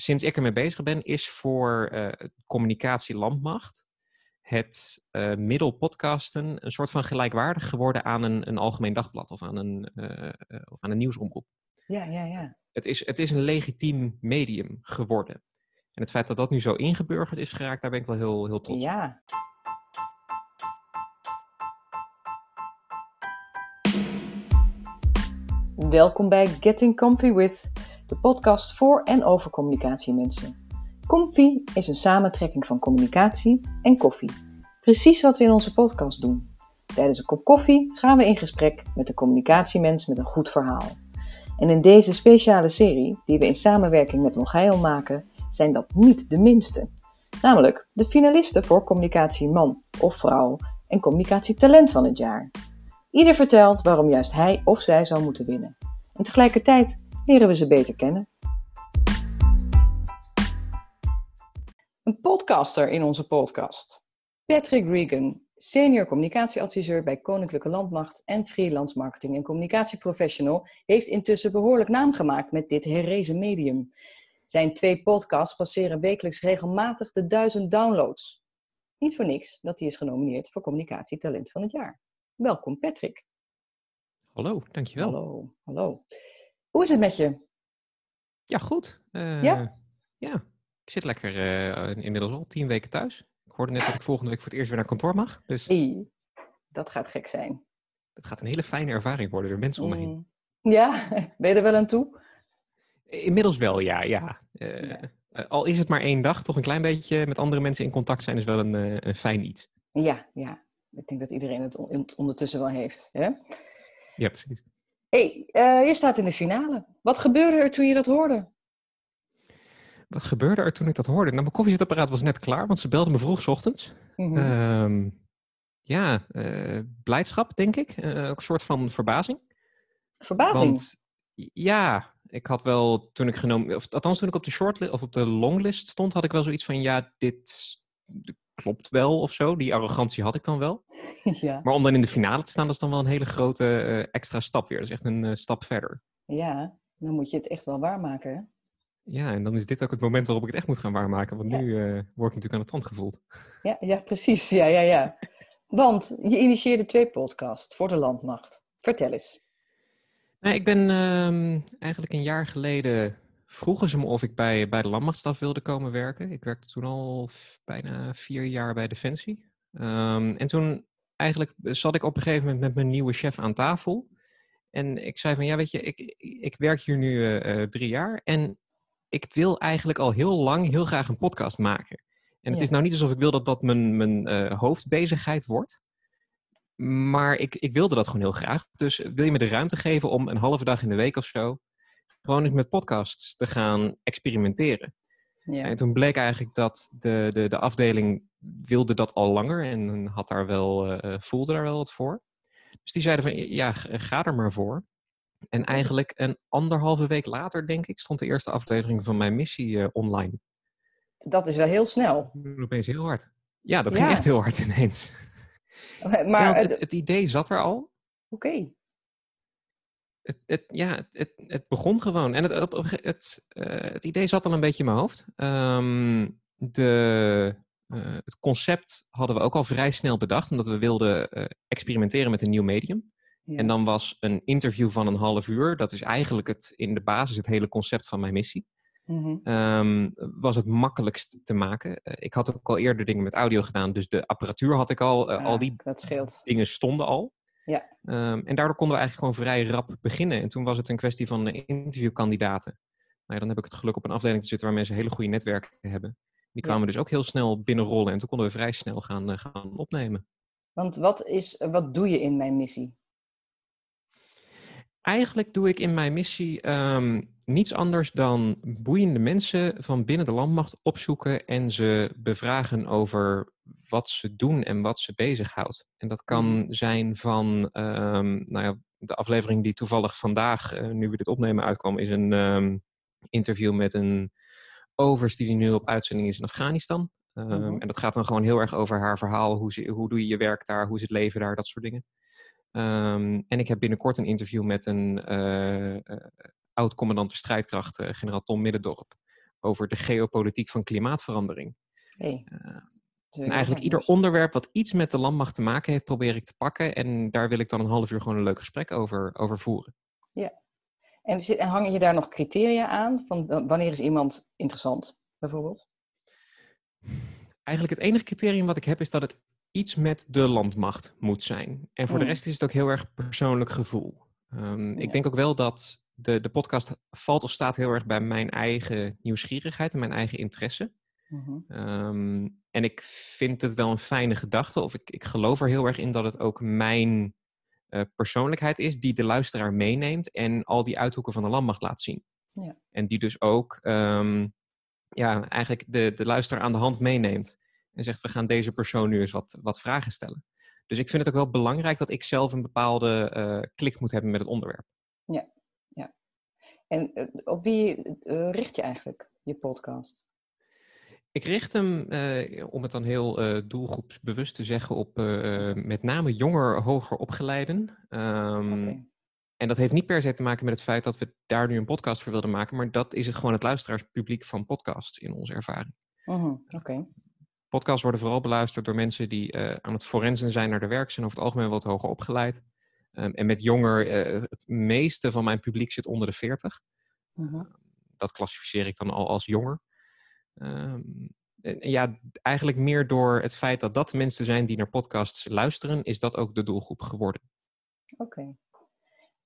sinds ik ermee bezig ben, is voor uh, communicatie landmacht het uh, middel podcasten een soort van gelijkwaardig geworden aan een, een algemeen dagblad of aan een, uh, of aan een nieuwsomroep. Ja, ja, ja. Het is, het is een legitiem medium geworden. En het feit dat dat nu zo ingeburgerd is geraakt, daar ben ik wel heel, heel trots op. Ja. Welkom bij Getting Comfy With, de podcast voor en over communicatiemensen. Comfy is een samentrekking van communicatie en koffie. Precies wat we in onze podcast doen. Tijdens een kop koffie gaan we in gesprek met de communicatiemens met een goed verhaal. En in deze speciale serie, die we in samenwerking met Longeil maken, zijn dat niet de minste. Namelijk de finalisten voor communicatie man of vrouw en communicatietalent van het jaar. Ieder vertelt waarom juist hij of zij zou moeten winnen. En tegelijkertijd leren we ze beter kennen. Een podcaster in onze podcast. Patrick Regan, senior communicatieadviseur bij Koninklijke Landmacht en freelance marketing en communicatieprofessional, heeft intussen behoorlijk naam gemaakt met dit herrezen medium. Zijn twee podcasts passeren wekelijks regelmatig de duizend downloads. Niet voor niks dat hij is genomineerd voor Communicatietalent van het jaar. Welkom Patrick. Hallo, dankjewel. Hallo, hallo. Hoe is het met je? Ja, goed. Uh, ja? Ja, ik zit lekker uh, inmiddels al tien weken thuis. Ik hoorde net dat ik volgende week voor het eerst weer naar kantoor mag. Dus... Hey, dat gaat gek zijn. Het gaat een hele fijne ervaring worden door mensen om me heen. Mm. Ja, ben je er wel aan toe? Inmiddels wel, ja. ja. Uh, al is het maar één dag, toch een klein beetje met andere mensen in contact zijn is wel een, een fijn iets. Ja, ja. Ik denk dat iedereen het ondertussen wel heeft. Hè? Ja, precies. Hey, uh, je staat in de finale. Wat gebeurde er toen je dat hoorde? Wat gebeurde er toen ik dat hoorde? Nou, mijn koffiezetapparaat was net klaar, want ze belden me vroeg ochtends. Mm -hmm. ja, uh, blijdschap, denk ik. Uh, ook een soort van verbazing. Verbazing? Want ja, ik had wel toen ik genomen, of althans toen ik op de shortlist of op de longlist stond, had ik wel zoiets van ja, dit klopt wel of zo. Die arrogantie had ik dan wel. Ja. Maar om dan in de finale te staan, dat is dan wel een hele grote uh, extra stap weer. Dat is echt een uh, stap verder. Ja, dan moet je het echt wel waarmaken. Hè? Ja, en dan is dit ook het moment waarop ik het echt moet gaan waarmaken. Want nu uh, word ik natuurlijk aan de tand gevoeld. Ja, ja precies. Ja, ja, ja. Want je initieerde twee podcasts voor de landmacht. Vertel eens. Nou, ik ben um, eigenlijk een jaar geleden vroegen ze me of ik bij, bij de landmachtstaf wilde komen werken. Ik werkte toen al bijna vier jaar bij Defensie. Um, en toen eigenlijk zat ik op een gegeven moment met mijn nieuwe chef aan tafel. En ik zei van, ja weet je, ik, ik werk hier nu uh, drie jaar en ik wil eigenlijk al heel lang heel graag een podcast maken. En het is nou niet alsof ik wil dat dat mijn, mijn uh, hoofdbezigheid wordt. Maar ik, ik wilde dat gewoon heel graag. Dus wil je me de ruimte geven om een halve dag in de week of zo gewoon eens met podcasts te gaan experimenteren. Ja. En toen bleek eigenlijk dat de, de, de afdeling wilde dat al langer en had daar wel, uh, voelde daar wel wat voor. Dus die zeiden van, ja, ga er maar voor. En eigenlijk een anderhalve week later, denk ik, stond de eerste aflevering van mijn missie uh, online. Dat is wel heel snel. Opeens heel hard. Ja, dat ging echt heel hard ineens. Maar ja, het, het, idee zat er al. Oké het, het, ja, het, het, begon gewoon. En het, het, uh, het idee zat al een beetje in mijn hoofd. Um, de, uh, het concept hadden we ook al vrij snel bedacht, omdat we wilden uh, experimenteren met een nieuw medium. Ja. En dan was een interview van een half uur, dat is eigenlijk het, in de basis het hele concept van mijn missie. Mm -hmm. um, was het makkelijkst te maken. ik had ook al eerder dingen met audio gedaan, dus de apparatuur had ik al. Ja, al die dingen stonden al. Ja. Um, en daardoor konden we eigenlijk gewoon vrij rap beginnen. En toen was het een kwestie van interviewkandidaten. Nou ja, dan heb ik het geluk op een afdeling te zitten waar mensen hele goede netwerken hebben. Die kwamen ja. dus ook heel snel binnenrollen en toen konden we vrij snel gaan, uh, gaan opnemen. Want wat, is, wat doe je in mijn missie? Eigenlijk doe ik in mijn missie um, niets anders dan boeiende mensen van binnen de landmacht opzoeken en ze bevragen over wat ze doen en wat ze bezighoudt. En dat kan mm. zijn van, um, nou ja, de aflevering die toevallig vandaag, uh, nu we dit opnemen, uitkwam, is een um, interview met een overst die nu op uitzending is in Afghanistan. Um, mm -hmm. En dat gaat dan gewoon heel erg over haar verhaal. Hoe, ze, hoe doe je je werk daar? Hoe is het leven daar? Dat soort dingen. En ik heb binnenkort een interview met een uh, uh, oud-commandant de strijdkracht, generaal Tom Middendorp over de geopolitiek van klimaatverandering. Hey. En eigenlijk ieder onderwerp wat iets met de landmacht te maken heeft, probeer ik te pakken. En daar wil ik dan een half uur gewoon een leuk gesprek over, over voeren. Ja. En, zit, en hang je daar nog criteria aan? Van wanneer is iemand interessant, bijvoorbeeld? Eigenlijk het enige criterium wat ik heb is dat het iets met de landmacht moet zijn. En voor de rest is het ook heel erg persoonlijk gevoel. Um, Ik denk ook wel dat de, de podcast valt of staat heel erg bij mijn eigen nieuwsgierigheid en mijn eigen interesse. Mm en ik vind het wel een fijne gedachte, of ik, ik geloof er heel erg in dat het ook mijn uh, persoonlijkheid is die de luisteraar meeneemt en al die uithoeken van de landmacht laat zien. Ja. En die dus ook um, ja, eigenlijk de, de luisteraar aan de hand meeneemt en zegt we gaan deze persoon nu eens wat, wat vragen stellen. Dus ik vind het ook wel belangrijk dat ik zelf een bepaalde uh, klik moet hebben met het onderwerp. Ja, ja. En uh, op wie richt je eigenlijk je podcast? Ik richt hem, uh, om het dan heel uh, doelgroepsbewust te zeggen, op uh, met name jonger, hoger opgeleiden. Um, okay. En dat heeft niet per se te maken met het feit dat we daar nu een podcast voor wilden maken, maar dat is het gewoon het luisteraarspubliek van podcasts in onze ervaring. -huh. Okay. Podcasts worden vooral beluisterd door mensen die aan het forensen zijn naar de werk, zijn over het algemeen wat hoger opgeleid. Um, en met jonger, het meeste van mijn publiek zit onder de 40. -huh. Dat klassificeer ik dan al als jonger. Um, ja, eigenlijk meer door het feit dat dat mensen zijn die naar podcasts luisteren, is dat ook de doelgroep geworden. Oké. Okay.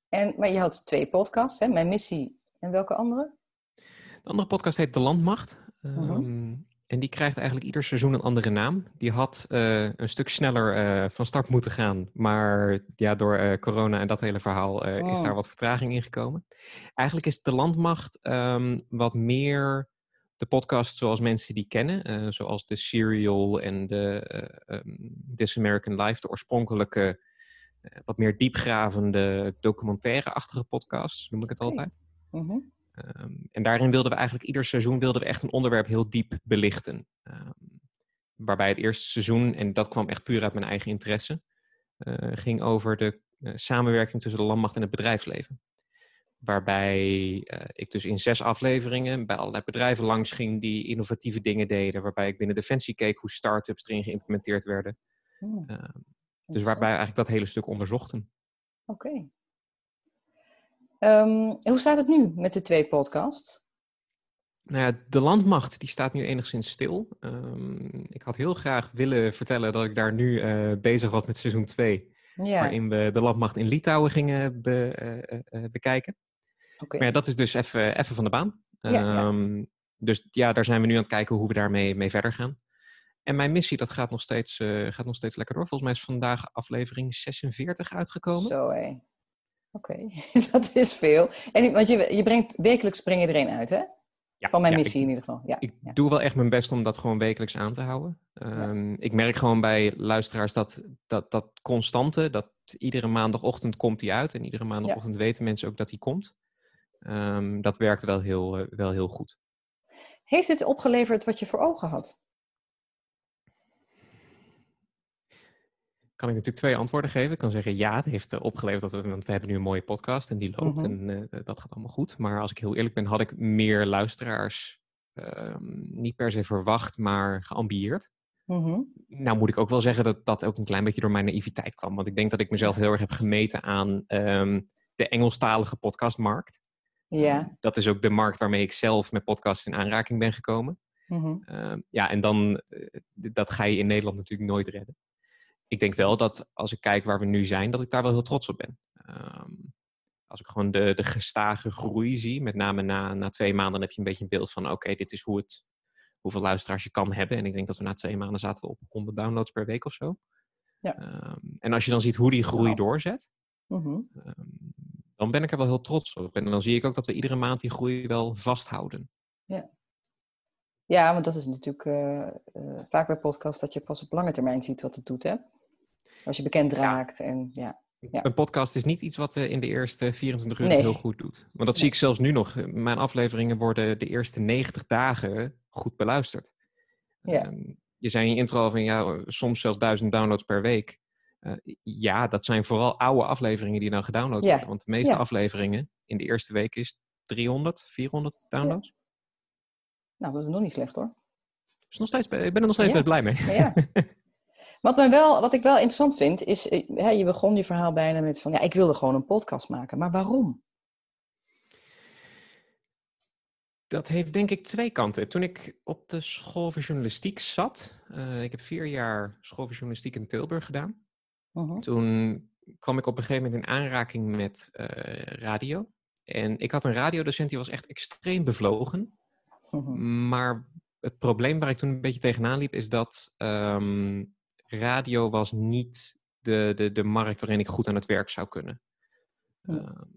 En, maar je had twee podcasts, hè? Mijn Missie en welke andere? De andere podcast heet De Landmacht. Um, uh -huh. En die krijgt eigenlijk ieder seizoen een andere naam. Die had uh, een stuk sneller uh, van start moeten gaan. Maar ja, door uh, corona en dat hele verhaal oh. is daar wat vertraging in gekomen. Eigenlijk is de landmacht um, wat meer de podcast zoals mensen die kennen, uh, zoals de Serial en de uh, um, This American Life, de oorspronkelijke, uh, wat meer diepgravende, documentaire-achtige podcasts, noem ik het altijd. -hmm. um, en daarin wilden we eigenlijk ieder seizoen wilden we echt een onderwerp heel diep belichten. Um, waarbij het eerste seizoen, en dat kwam echt puur uit mijn eigen interesse, ging over de samenwerking tussen de landmacht en het bedrijfsleven. Waarbij uh, ik dus in zes afleveringen bij allerlei bedrijven langs ging die innovatieve dingen deden. Waarbij ik binnen Defensie keek hoe start-ups erin geïmplementeerd werden. Hmm. Uh, dus waarbij eigenlijk dat hele stuk onderzochten. Oké. Okay. Um, hoe staat het nu met de twee podcasts? Nou ja, de landmacht die staat nu enigszins stil. Um, ik had heel graag willen vertellen dat ik daar nu uh, bezig was met seizoen 2. Ja. Waarin we de landmacht in Litouwen gingen be, bekijken. Okay. Maar ja, dat is dus even van de baan. Ja, ja. Um, dus ja, daar zijn we nu aan het kijken hoe we daarmee mee verder gaan. En mijn missie, dat gaat nog, steeds, uh, gaat nog steeds lekker door. Volgens mij is vandaag aflevering 46 uitgekomen. Zo hé. Oké, okay. dat is veel. En, want je, je brengt, wekelijks breng je er een uit, hè? Ja, van mijn missie ik, in ieder geval. Ja, ik doe wel echt mijn best om dat gewoon wekelijks aan te houden. Um, ik merk gewoon bij luisteraars dat, dat dat constante, dat iedere maandagochtend komt die uit. En iedere maandagochtend weten mensen ook dat die komt. Um, dat werkte wel heel, uh, wel heel goed. Heeft het opgeleverd wat je voor ogen had? Kan ik natuurlijk twee antwoorden geven. Ik kan zeggen ja, het heeft opgeleverd dat we, want we hebben nu een mooie podcast en die loopt -hmm. en uh, dat gaat allemaal goed. Maar als ik heel eerlijk ben, had ik meer luisteraars um, niet per se verwacht, maar geambieerd. -hmm. Nou moet ik ook wel zeggen dat dat ook een klein beetje door mijn naïviteit kwam. Want ik denk dat ik mezelf heel erg heb gemeten aan um, de Engelstalige podcastmarkt. Ja. Dat is ook de markt waarmee ik zelf met podcasts in aanraking ben gekomen. Mm-hmm. Uh, ja, en dan, uh, dat ga je in Nederland natuurlijk nooit redden. Ik denk wel dat als ik kijk waar we nu zijn, dat ik daar wel heel trots op ben. Um, als ik gewoon de, de gestage groei zie, met name na, na twee maanden, dan heb je een beetje een beeld van: oké, okay, dit is hoe het, hoeveel luisteraars je kan hebben. En ik denk dat we na twee maanden zaten we op 100 downloads per week of zo. Ja. Um, en als je dan ziet hoe die groei wow. doorzet, um, dan ben ik er wel heel trots op. En dan zie ik ook dat we iedere maand die groei wel vasthouden. Ja, ja want dat is natuurlijk uh, uh, vaak bij podcasts dat je pas op lange termijn ziet wat het doet, hè? Als je bekend raakt ja. en ja. Ja. Een podcast is niet iets wat uh, in de eerste 24 uur nee. heel goed doet. Want dat nee. zie ik zelfs nu nog. Mijn afleveringen worden de eerste 90 dagen goed beluisterd. Ja. Um, je zei in je intro van ja, soms zelfs duizend downloads per week. Uh, ja, dat zijn vooral oude afleveringen die dan gedownload ja. worden. Want de meeste ja. afleveringen in de eerste week is 300, 400 downloads. Nou, dat is nog niet slecht hoor. Is nog steeds, ik ben er nog steeds best blij mee. Ja. Wat, mij wel, wat ik wel interessant vind, is, eh, hè, je begon je verhaal bijna met van, ja, ik wilde gewoon een podcast maken. Maar waarom? Dat heeft denk ik twee kanten. Toen ik op de school voor journalistiek zat, eh, ik heb vier jaar school voor journalistiek in Tilburg gedaan. Mhm. Toen kwam ik op een gegeven moment in aanraking met eh, radio. En ik had een radiodocent die was echt extreem bevlogen. Mhm. Maar het probleem waar ik toen een beetje tegenaan liep, is dat ehm, radio was niet de, de, de markt waarin ik goed aan het werk zou kunnen. Ja. Ehm,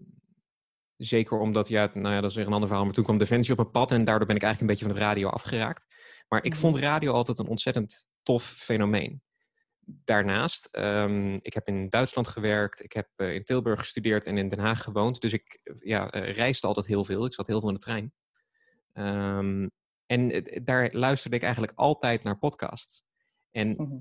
zeker omdat, ja, nou ja, dat is weer een ander verhaal, maar toen kwam Defensie op het pad en daardoor ben ik eigenlijk een beetje van het radio afgeraakt. Maar ik Mhm. vond radio altijd een ontzettend tof fenomeen. Daarnaast, ehm, ik heb in Duitsland gewerkt, ik heb eh, in Tilburg gestudeerd en in Den Haag gewoond. Dus ik ja, eh, reisde altijd heel veel. Ik zat heel veel in de trein. Ehm, en eh, daar luisterde ik eigenlijk altijd naar podcasts. En Mhm.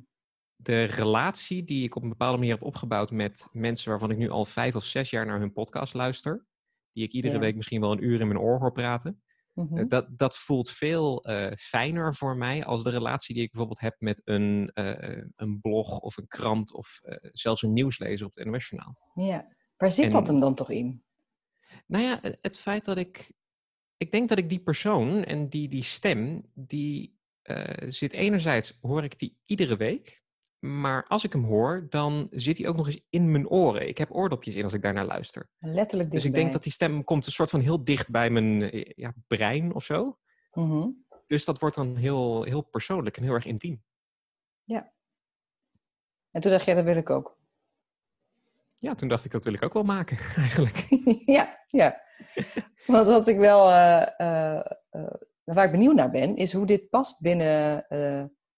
de relatie die ik op een bepaalde manier heb opgebouwd met mensen waarvan ik nu al vijf of zes jaar naar hun podcast luister, die ik iedere Ja. week misschien wel een uur in mijn oor hoor praten, Mhm. eh, dat, dat voelt veel eh, fijner voor mij als de relatie die ik bijvoorbeeld heb met een, eh, een blog of een krant of zelfs een nieuwslezer op het NOS Journaal. Ja. Waar zit dat hem dan toch in? Nou ja, het- feit dat ik. Ik denk dat ik die persoon en die, die stem, die zit enerzijds, hoor ik die iedere week. Maar als ik hem hoor, dan zit hij ook nog eens in mijn oren. Ik heb oordopjes in als ik daarnaar luister. Letterlijk Dus ik denk dat die stem komt een soort van heel dicht bij mijn eh, ja, brein of zo. Mhm. Dus dat wordt dan heel, heel persoonlijk en heel erg intiem. En toen dacht jij, dat wil ik ook. Ja, toen dacht ik, dat wil ik ook wel maken, eigenlijk. ja, ja. Want wat ik wel, eh, eh, waar ik benieuwd naar ben, is hoe dit past binnen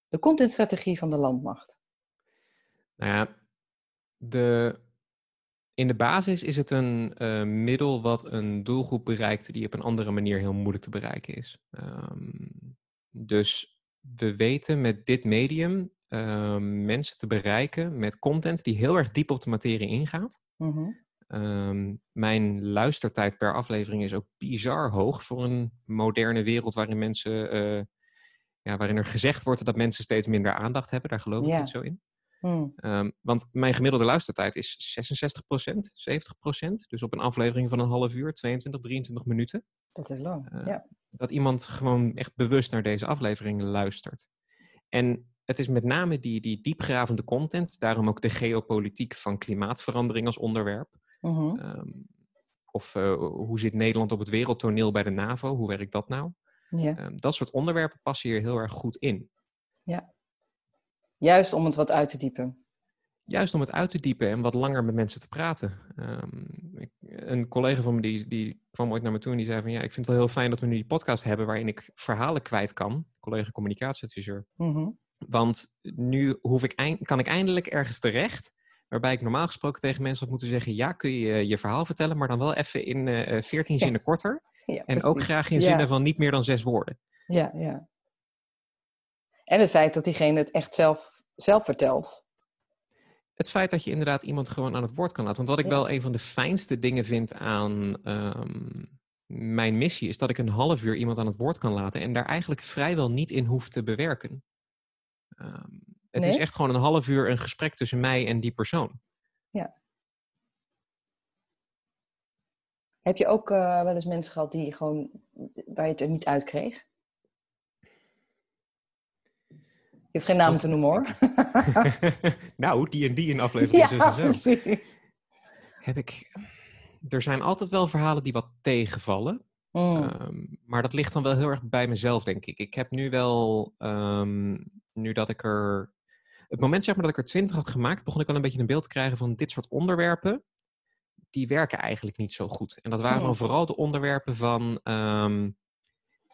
de contentstrategie van de landmacht. Nou ja, de, in de basis is het een eh, middel wat een doelgroep bereikt die op een andere manier heel moeilijk te bereiken is. Ehm, dus we weten met dit medium ehm, mensen te bereiken met content die heel erg diep op de materie ingaat. Mhm. Ehm, mijn luistertijd per aflevering is ook bizar hoog voor een moderne wereld waarin mensen, eh, ja, waarin er gezegd wordt dat mensen steeds minder aandacht hebben. Daar geloof ik niet zo in. Hm. Ehm, want mijn gemiddelde luistertijd is 66%, 70%. Dus op een aflevering van een half uur, 22, 23 minuten. Dat is lang. Eh, ja. Dat iemand gewoon echt bewust naar deze aflevering luistert. En het is met name die, die diepgravende content, daarom ook de geopolitiek van klimaatverandering als onderwerp. Mhm. Ehm, of eh, hoe zit Nederland op het wereldtoneel bij de NAVO? Hoe werkt dat nou? ja. Ehm, dat soort onderwerpen passen hier heel erg goed in. Juist om het wat uit te diepen. Juist om het uit te diepen en wat langer met mensen te praten. Ehm, ik, een collega van me die, die kwam ooit naar me toe en die zei van ja, ik vind het wel heel fijn dat we nu die podcast hebben waarin ik verhalen kwijt kan. Collega communicatieadviseur. Mhm. Want nu hoef ik eind- kan ik eindelijk ergens terecht. Waarbij ik normaal gesproken tegen mensen had moeten zeggen: Ja, kun je je verhaal vertellen, maar dan wel even in eh 14 Ja. zinnen korter. Ja, En ook graag in Ja. zinnen van niet meer dan zes woorden. Ja, ja. En het feit dat diegene het echt zelf, zelf vertelt. Het feit dat je inderdaad iemand gewoon aan het woord kan laten. Want wat ik Ja. wel een van de fijnste dingen vind aan ehm, mijn missie, is dat ik een half uur iemand aan het woord kan laten en daar eigenlijk vrijwel niet in hoef te bewerken. Ehm, het is echt gewoon een half uur een gesprek tussen mij en die persoon. Heb je ook eh, wel eens mensen gehad die gewoon, waar je het er niet uit kreeg? Je hoeft geen namen te noemen hoor. nou, die en die in aflevering ja, 6 en zo. precies. Heb ik... Er zijn altijd wel verhalen die wat tegenvallen. Mm. Maar dat ligt dan wel heel erg bij mezelf, denk ik. Ik heb nu wel, ehm, nu dat ik er. Het moment zeg maar dat ik er twintig had gemaakt, begon ik al een beetje een beeld te krijgen van dit soort onderwerpen. Die werken eigenlijk niet zo goed. En dat waren Hmm. dan vooral de onderwerpen van. ehm,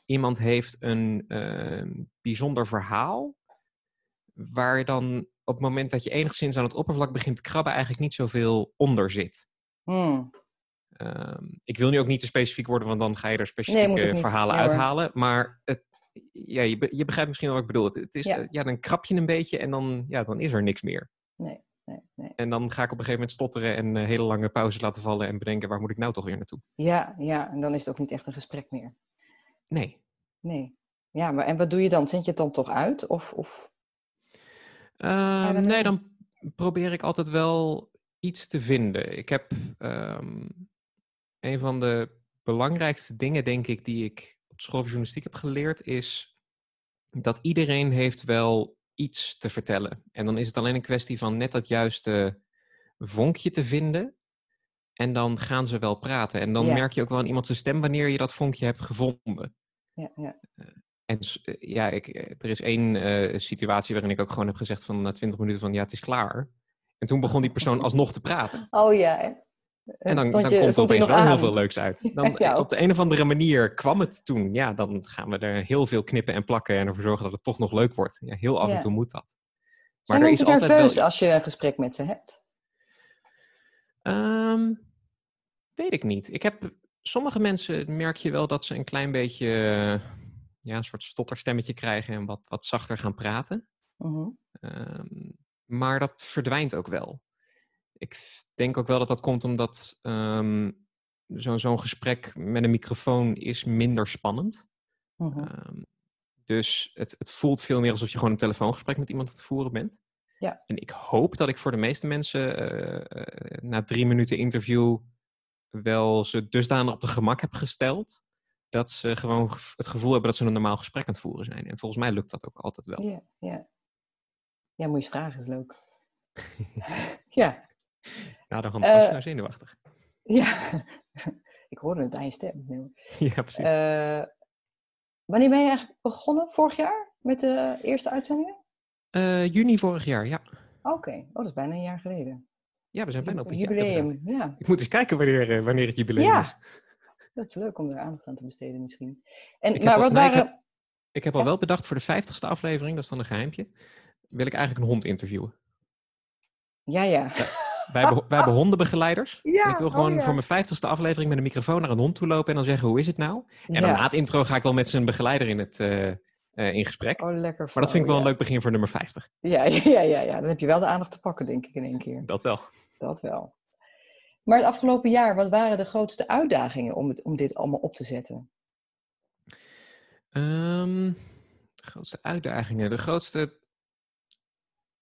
iemand heeft een bijzonder verhaal. Waar je dan op het moment dat je enigszins aan het oppervlak begint te krabben, eigenlijk niet zoveel onder zit. Mm. Ehm, ik wil nu ook niet te specifiek worden, want dan ga je er specifieke verhalen Nee, uithalen. Maar het, ja, je, be- je begrijpt misschien wel wat ik bedoel. Het, het is, Ja. ja. ja, dan krap je een beetje en dan, ja, dan is er niks meer. Nee, nee, nee. En dan ga ik op een gegeven moment stotteren en eh, hele lange pauzes laten vallen en bedenken, waar moet ik nou toch weer naartoe? Ja, ja, en dan is het ook niet echt een gesprek meer. Nee. Nee. Ja, maar en wat doe je dan? Zend je het dan toch uit? Of, of... Ehm, nee, dan probeer ik altijd wel iets te vinden. Ik heb ehm, een van de belangrijkste dingen, denk ik, die ik op school voor journalistiek heb geleerd, is dat iedereen heeft wel iets te vertellen. En dan is het alleen een kwestie van net dat juiste vonkje te vinden. En dan gaan ze wel praten. En dan Ja. merk je ook wel aan iemand zijn stem wanneer je dat vonkje hebt gevonden. Ja, ja. En eh, ja, ik, eh, er is één eh, situatie waarin ik ook gewoon heb gezegd van na 20 minuten van ja, het is klaar. En toen begon die persoon alsnog te praten. Oh ja? En dan, komt er opeens wel heel veel leuks uit. Dan, Ja. Op de een of andere manier kwam het toen. Ja, dan gaan we er heel veel knippen en plakken en ervoor zorgen dat het toch nog leuk wordt. Ja, heel af Ja. en toe moet dat. Zijn er is altijd wel nerveus iets. als je een gesprek met ze hebt? Ehm, weet ik niet. Ik heb sommige mensen merk je wel dat ze een klein beetje ja, een soort stotterstemmetje krijgen en wat, wat zachter gaan praten. Mhm. Ehm, maar dat verdwijnt ook wel. Ik denk ook wel dat dat komt omdat zo- zo'n gesprek met een microfoon is minder spannend. Mhm. Ehm, dus het, het voelt veel meer alsof je gewoon een telefoongesprek met iemand aan het voeren bent. Ja. En ik hoop dat ik voor de meeste mensen eh, eh, na drie minuten interview wel ze dusdanig op de gemak heb gesteld. Dat ze gewoon het gevoel hebben dat ze een normaal gesprek aan het voeren zijn. En volgens mij lukt dat ook altijd wel. Ja, ja. Ja, moet je eens vragen, is leuk. ja, Nou, de hand was je nou zenuwachtig. ja. ik hoorde het aan je stem. ja, precies. Eh, wanneer ben je eigenlijk begonnen? Vorig jaar? Met de eerste uitzendingen? Eh, juni vorig jaar, ja. Oké, oh, dat is bijna een jaar geleden. Ja, we zijn bijna op een jaar. Jubileum, ja. Ik moet eens kijken wanneer, eh, wanneer het jubileum Ja. is. Dat is leuk om er aandacht aan te besteden misschien. En, Ik maar heb al- wat ik waren... Ik heb al Ja? wel bedacht voor de vijftigste aflevering, dat is dan een geheimpje, wil ik eigenlijk een hond interviewen. Ja, ja. Wij hebben, wij hebben hondenbegeleiders. Ja, en ik wil oh gewoon ja. voor mijn vijftigste aflevering met een microfoon naar een hond toe lopen en dan zeggen hoe is het nou? En dan na het intro ga ik wel met zijn begeleider in, het, eh, eh, in gesprek. Oh, lekker. maar dat vind ik wel een leuk begin voor nummer 50. Ja, ja, ja, ja. Dan heb je wel de aandacht te pakken, denk ik, in één keer. Dat wel. Dat wel. Maar het afgelopen jaar, wat waren de grootste uitdagingen om, het, om dit allemaal op te zetten? Ehm, de grootste uitdagingen. De grootste.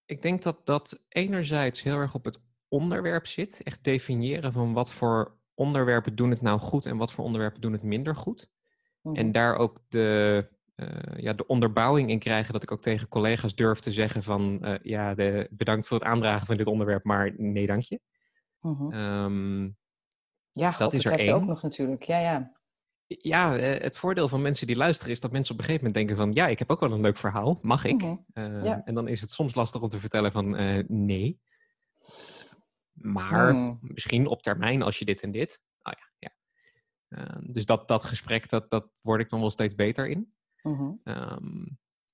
Ik denk dat dat enerzijds heel erg op het onderwerp zit. Echt definiëren van wat voor onderwerpen doen het nou goed en wat voor onderwerpen doen het minder goed. Mhm. En daar ook de, eh, ja, de onderbouwing in krijgen dat ik ook tegen collega's durf te zeggen van eh, ja, de, bedankt voor het aandragen van dit onderwerp, maar nee dank je. Mhm. Ehm, Ja, God, dat is er je ook één. nog natuurlijk. Ja, ja. ja, eh, het voordeel van mensen die luisteren is dat mensen op een gegeven moment denken van ja, ik heb ook wel een leuk verhaal, mag ik? Mhm. Eh, Ja. En dan is het soms lastig om te vertellen van eh, nee. Maar Hmm. misschien op termijn als je dit en dit. Oh ja, ja. Ehm, dus dat, dat gesprek, dat, dat word ik dan wel steeds beter in. Mhm. Ehm,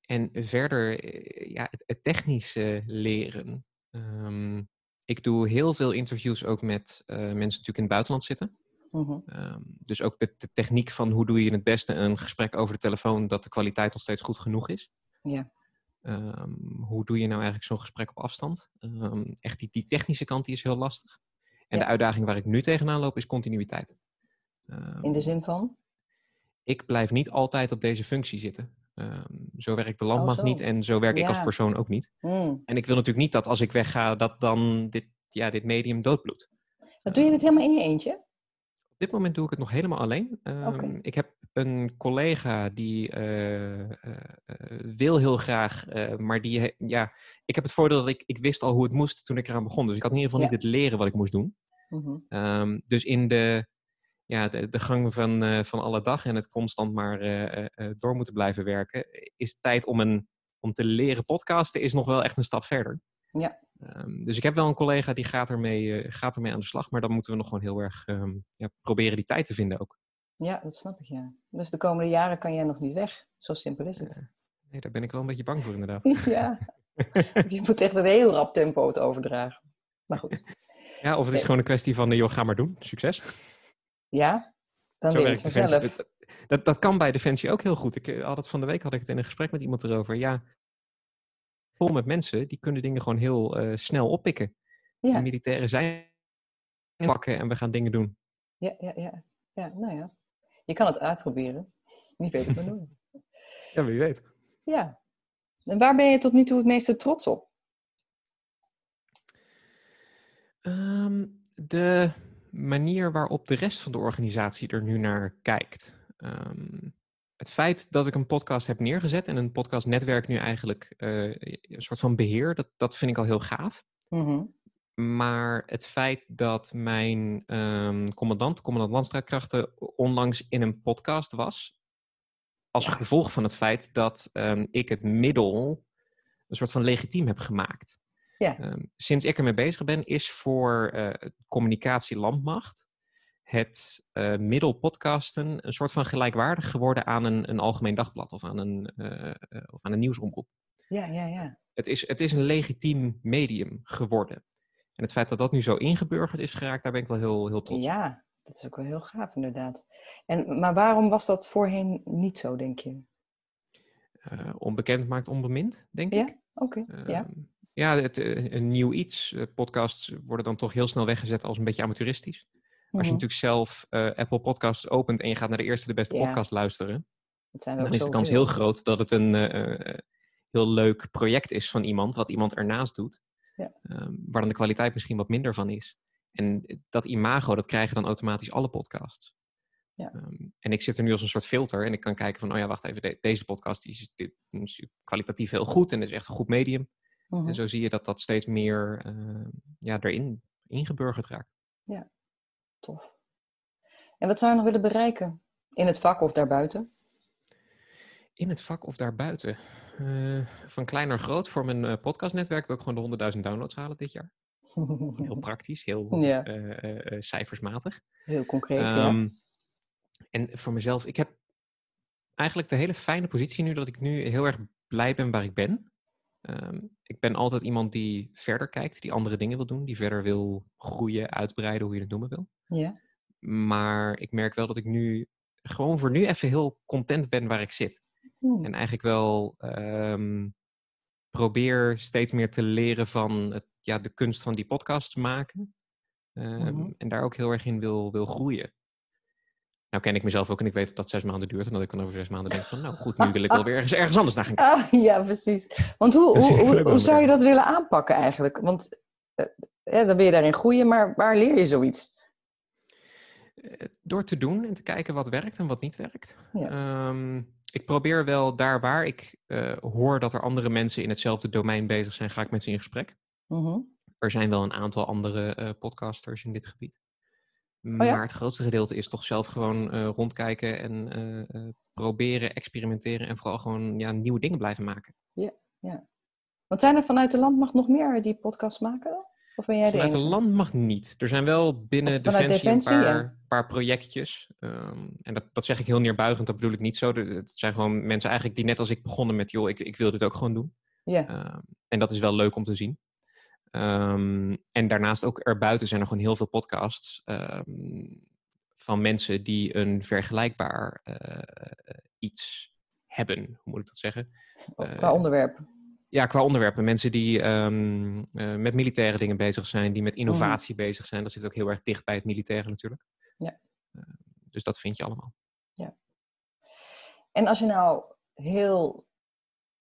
en verder, eh, ja, het, het technische leren. Ehm, ik doe heel veel interviews ook met eh, mensen natuurlijk in het buitenland zitten. Mhm. Ehm, dus ook de, de techniek van hoe doe je het beste een gesprek over de telefoon dat de kwaliteit nog steeds goed genoeg is. Ja. Ehm, hoe doe je nou eigenlijk zo'n gesprek op afstand? Ehm, echt die, die technische kant die is heel lastig. En Ja. de uitdaging waar ik nu tegenaan loop is continuïteit. In de zin van? ik blijf niet altijd op deze functie zitten. Ehm, zo werkt de landmacht Oh, zo. niet en zo werk ik als persoon ook niet. Hmm. En ik wil natuurlijk niet dat als ik wegga, dat dan dit, ja, dit medium doodbloedt. Wat doe je dit helemaal in je eentje? Op dit moment doe ik het nog helemaal alleen. Ehm. Ik heb een collega die eh, eh, eh, wil heel graag, eh, maar die, ja, ik heb het voordeel dat ik, ik wist al hoe het moest toen ik eraan begon. Dus ik had in ieder geval Ja. niet het leren wat ik moest doen. Mhm. Ehm, dus in de, ja, de, de gang van, eh, van alle dag en het constant maar eh, eh, door moeten blijven werken, is tijd om, een, om te leren podcasten is nog wel echt een stap verder. Ja. Ehm, dus ik heb wel een collega die gaat ermee, gaat ermee aan de slag, maar dan moeten we nog gewoon heel erg ehm, ja, proberen die tijd te vinden ook. Ja, dat snap ik, ja. Dus de komende jaren kan jij nog niet weg. Zo simpel is het. Nee, daar ben ik wel een beetje bang voor inderdaad. ja. Je moet echt een heel rap tempo het overdragen. Maar goed. Ja, of het is gewoon een kwestie van, joh, ga maar doen. Succes. Ja, dan Zo je het vanzelf. Dat, dat, dat kan bij Defensie ook heel goed. Ik eh, had het van de week had ik het in een gesprek met iemand erover. Ja, vol met mensen, die kunnen dingen gewoon heel eh, snel oppikken. De Ja, militairen zijn pakken en we gaan dingen doen. ja, ja, ja. Ja, nou ja. Je kan het uitproberen. Wie weet het maar nooit. Ja, wie weet. Ja. En waar ben je tot nu toe het meeste trots op? Ehm, de manier waarop de rest van de organisatie er nu naar kijkt. Ehm, het feit dat ik een podcast heb neergezet en een podcastnetwerk nu eigenlijk uh, een soort van beheer, dat, dat vind ik al heel gaaf. Mhm. Maar het feit dat mijn um, commandant, commandant landstrijdkrachten, onlangs in een podcast was, als gevolg van het feit dat um, ik het middel een soort van legitiem heb gemaakt. Ja. Um, sinds ik ermee bezig ben, is voor uh, communicatie landmacht het uh, middel podcasten een soort van gelijkwaardig geworden aan een, een algemeen dagblad of aan een, uh, of aan een nieuwsomroep. Ja, ja, ja. Het is, het is een legitiem medium geworden. En het feit dat dat nu zo ingeburgerd is geraakt, daar ben ik wel heel, heel trots op. Ja, dat is ook wel heel gaaf inderdaad. En, maar waarom was dat voorheen niet zo, denk je? Onbekend maakt onbemind, denk ja? ik. Oké, okay. ja. Ja, het, uh, een nieuw iets. podcasts worden dan toch heel snel weggezet als een beetje amateuristisch. Mm -hmm. Als je natuurlijk zelf eh, Apple Podcasts opent en je gaat naar de eerste de beste podcast luisteren, zijn er dan is de kans heel groot dat het een eh, heel leuk project is van iemand, wat iemand ernaast doet, Ja. ehm, waar dan de kwaliteit misschien wat minder van is. En dat imago, dat krijgen dan automatisch alle podcasts. Ja. Ehm, en ik zit er nu als een soort filter en ik kan kijken van, oh ja, wacht even, de- deze podcast die is, dit is kwalitatief heel goed en is echt een goed medium. Mhm. En zo zie je dat dat steeds meer eh, ja, erin ingeburgerd raakt. Tof. En wat zou je nog willen bereiken? In het vak of daarbuiten? In het vak of daarbuiten. Eh, van klein naar groot voor mijn eh, podcastnetwerk wil ik gewoon de 100.000 downloads halen dit jaar. Heel praktisch, heel Ja. eh, cijfersmatig. Heel concreet, ja. Ehm, En voor mezelf, ik heb eigenlijk de hele fijne positie nu dat ik nu heel erg blij ben waar ik ben. Ehm, ik ben altijd iemand die verder kijkt, die andere dingen wil doen, die verder wil groeien, uitbreiden, hoe je het noemen wil. Ja, Maar ik merk wel dat ik nu gewoon voor nu even heel content ben waar ik zit. Hm. En eigenlijk wel ehm, probeer steeds meer te leren van het, ja, de kunst van die podcast maken. Ehm, Mhm. En daar ook heel erg in wil, wil groeien. Nou ken ik mezelf ook en ik weet dat dat zes maanden duurt. En dat ik dan over zes maanden denk van, nou goed, nu wil ik wel weer ergens, ergens anders naar gaan kijken. Ah, ja, precies. Want hoe, hoe, hoe, zou je dat willen aanpakken eigenlijk? Want eh, ja, dan wil je daarin groeien, maar waar leer je zoiets? Eh, Door te doen en te kijken wat werkt en wat niet werkt. Ja. Ehm, ik probeer wel daar waar ik eh, hoor dat er andere mensen in hetzelfde domein bezig zijn, ga ik met ze in gesprek. Mhm. Er zijn wel een aantal andere eh, podcasters in dit gebied. Oh ja? Maar het grootste gedeelte is toch zelf gewoon eh, rondkijken en eh, eh, proberen, experimenteren en vooral gewoon ja, nieuwe dingen blijven maken. Want zijn er vanuit de landmacht nog meer die podcasts maken? Of ben jij Vanuit de land mag niet. Er zijn wel binnen Defensie, Defensie, een ja. paar, paar projectjes. Ehm, en dat, dat zeg ik heel neerbuigend, dat bedoel ik niet zo. Het zijn gewoon mensen eigenlijk die net als ik begonnen met... joh, ik, ik wil dit ook gewoon doen. Ja, Ehm, en dat is wel leuk om te zien. Ehm, en daarnaast ook erbuiten zijn er gewoon heel veel podcasts... ehm, van mensen die een vergelijkbaar eh, iets hebben. Hoe moet ik dat zeggen? qua eh, onderwerp. Ja, qua onderwerpen. Mensen die ehm, eh, met militaire dingen bezig zijn, die met innovatie bezig zijn. Dat zit ook heel erg dicht bij het militaire natuurlijk. Ja. Dus dat vind je allemaal. En als je nou heel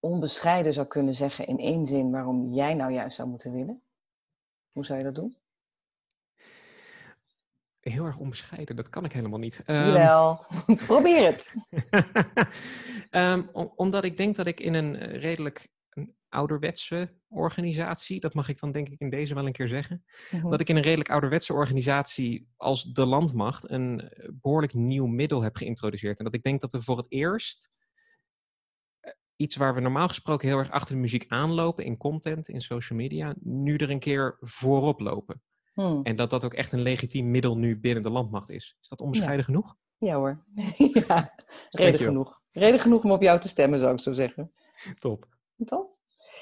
onbescheiden zou kunnen zeggen in één zin waarom jij nou juist zou moeten willen, hoe zou je dat doen? Heel erg onbescheiden, dat kan ik helemaal niet. Ehm, Jawel, probeer het. Ehm, om- omdat ik denk dat ik in een eh, redelijk ouderwetse organisatie, dat mag ik dan denk ik in deze wel een keer zeggen, Mhm. dat ik in een redelijk ouderwetse organisatie als de landmacht een eh, behoorlijk nieuw middel heb geïntroduceerd. En dat ik denk dat we voor het eerst iets waar we normaal gesproken heel erg achter de muziek aanlopen in content, in social media, nu er een keer voorop lopen. Hm, En dat dat ook echt een legitiem middel nu binnen de landmacht is. Is dat onbescheiden genoeg? Ja hoor. ja, reden Dankjewel. genoeg. Reden genoeg om op jou te stemmen, zou ik zo zeggen. Top. Toch?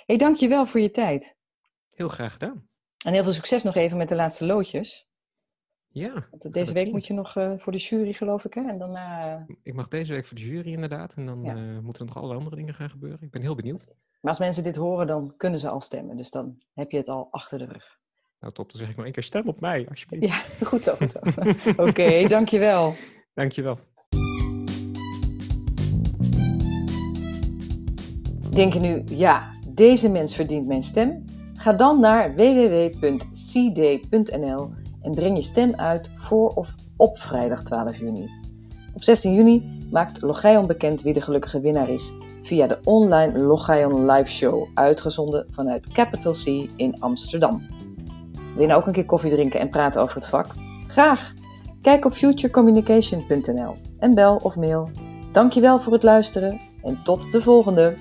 hey, dank je wel voor je tijd. Heel graag gedaan. En heel veel succes nog even met de laatste loodjes. Ja, Want gaan deze week moet je nog eh, voor de jury, geloof ik, hè? En daarna... eh, ik mag deze week voor de jury inderdaad. En dan Ja. eh, moeten er nog allerlei andere dingen gaan gebeuren. Ik ben heel benieuwd. Maar als mensen dit horen, dan kunnen ze al stemmen. Dus dan heb je het al achter de rug. Nou top, dan zeg ik nog één keer stem op mij, alsjeblieft. Ja, goed zo, goed zo. Oké, dankjewel. Dankjewel. Denk je nu, ja, deze mens verdient mijn stem? Ga dan naar www.cd.nl en breng je stem uit voor of op vrijdag 12 juni. Op 16 juni maakt Logion bekend wie de gelukkige winnaar is via de online Logion live show, uitgezonden vanuit Capital C in Amsterdam. Wil je ook een keer koffie drinken en praten over het vak? Graag! Kijk op futurecommunication.nl en bel of mail. Dankjewel voor het luisteren en tot de volgende!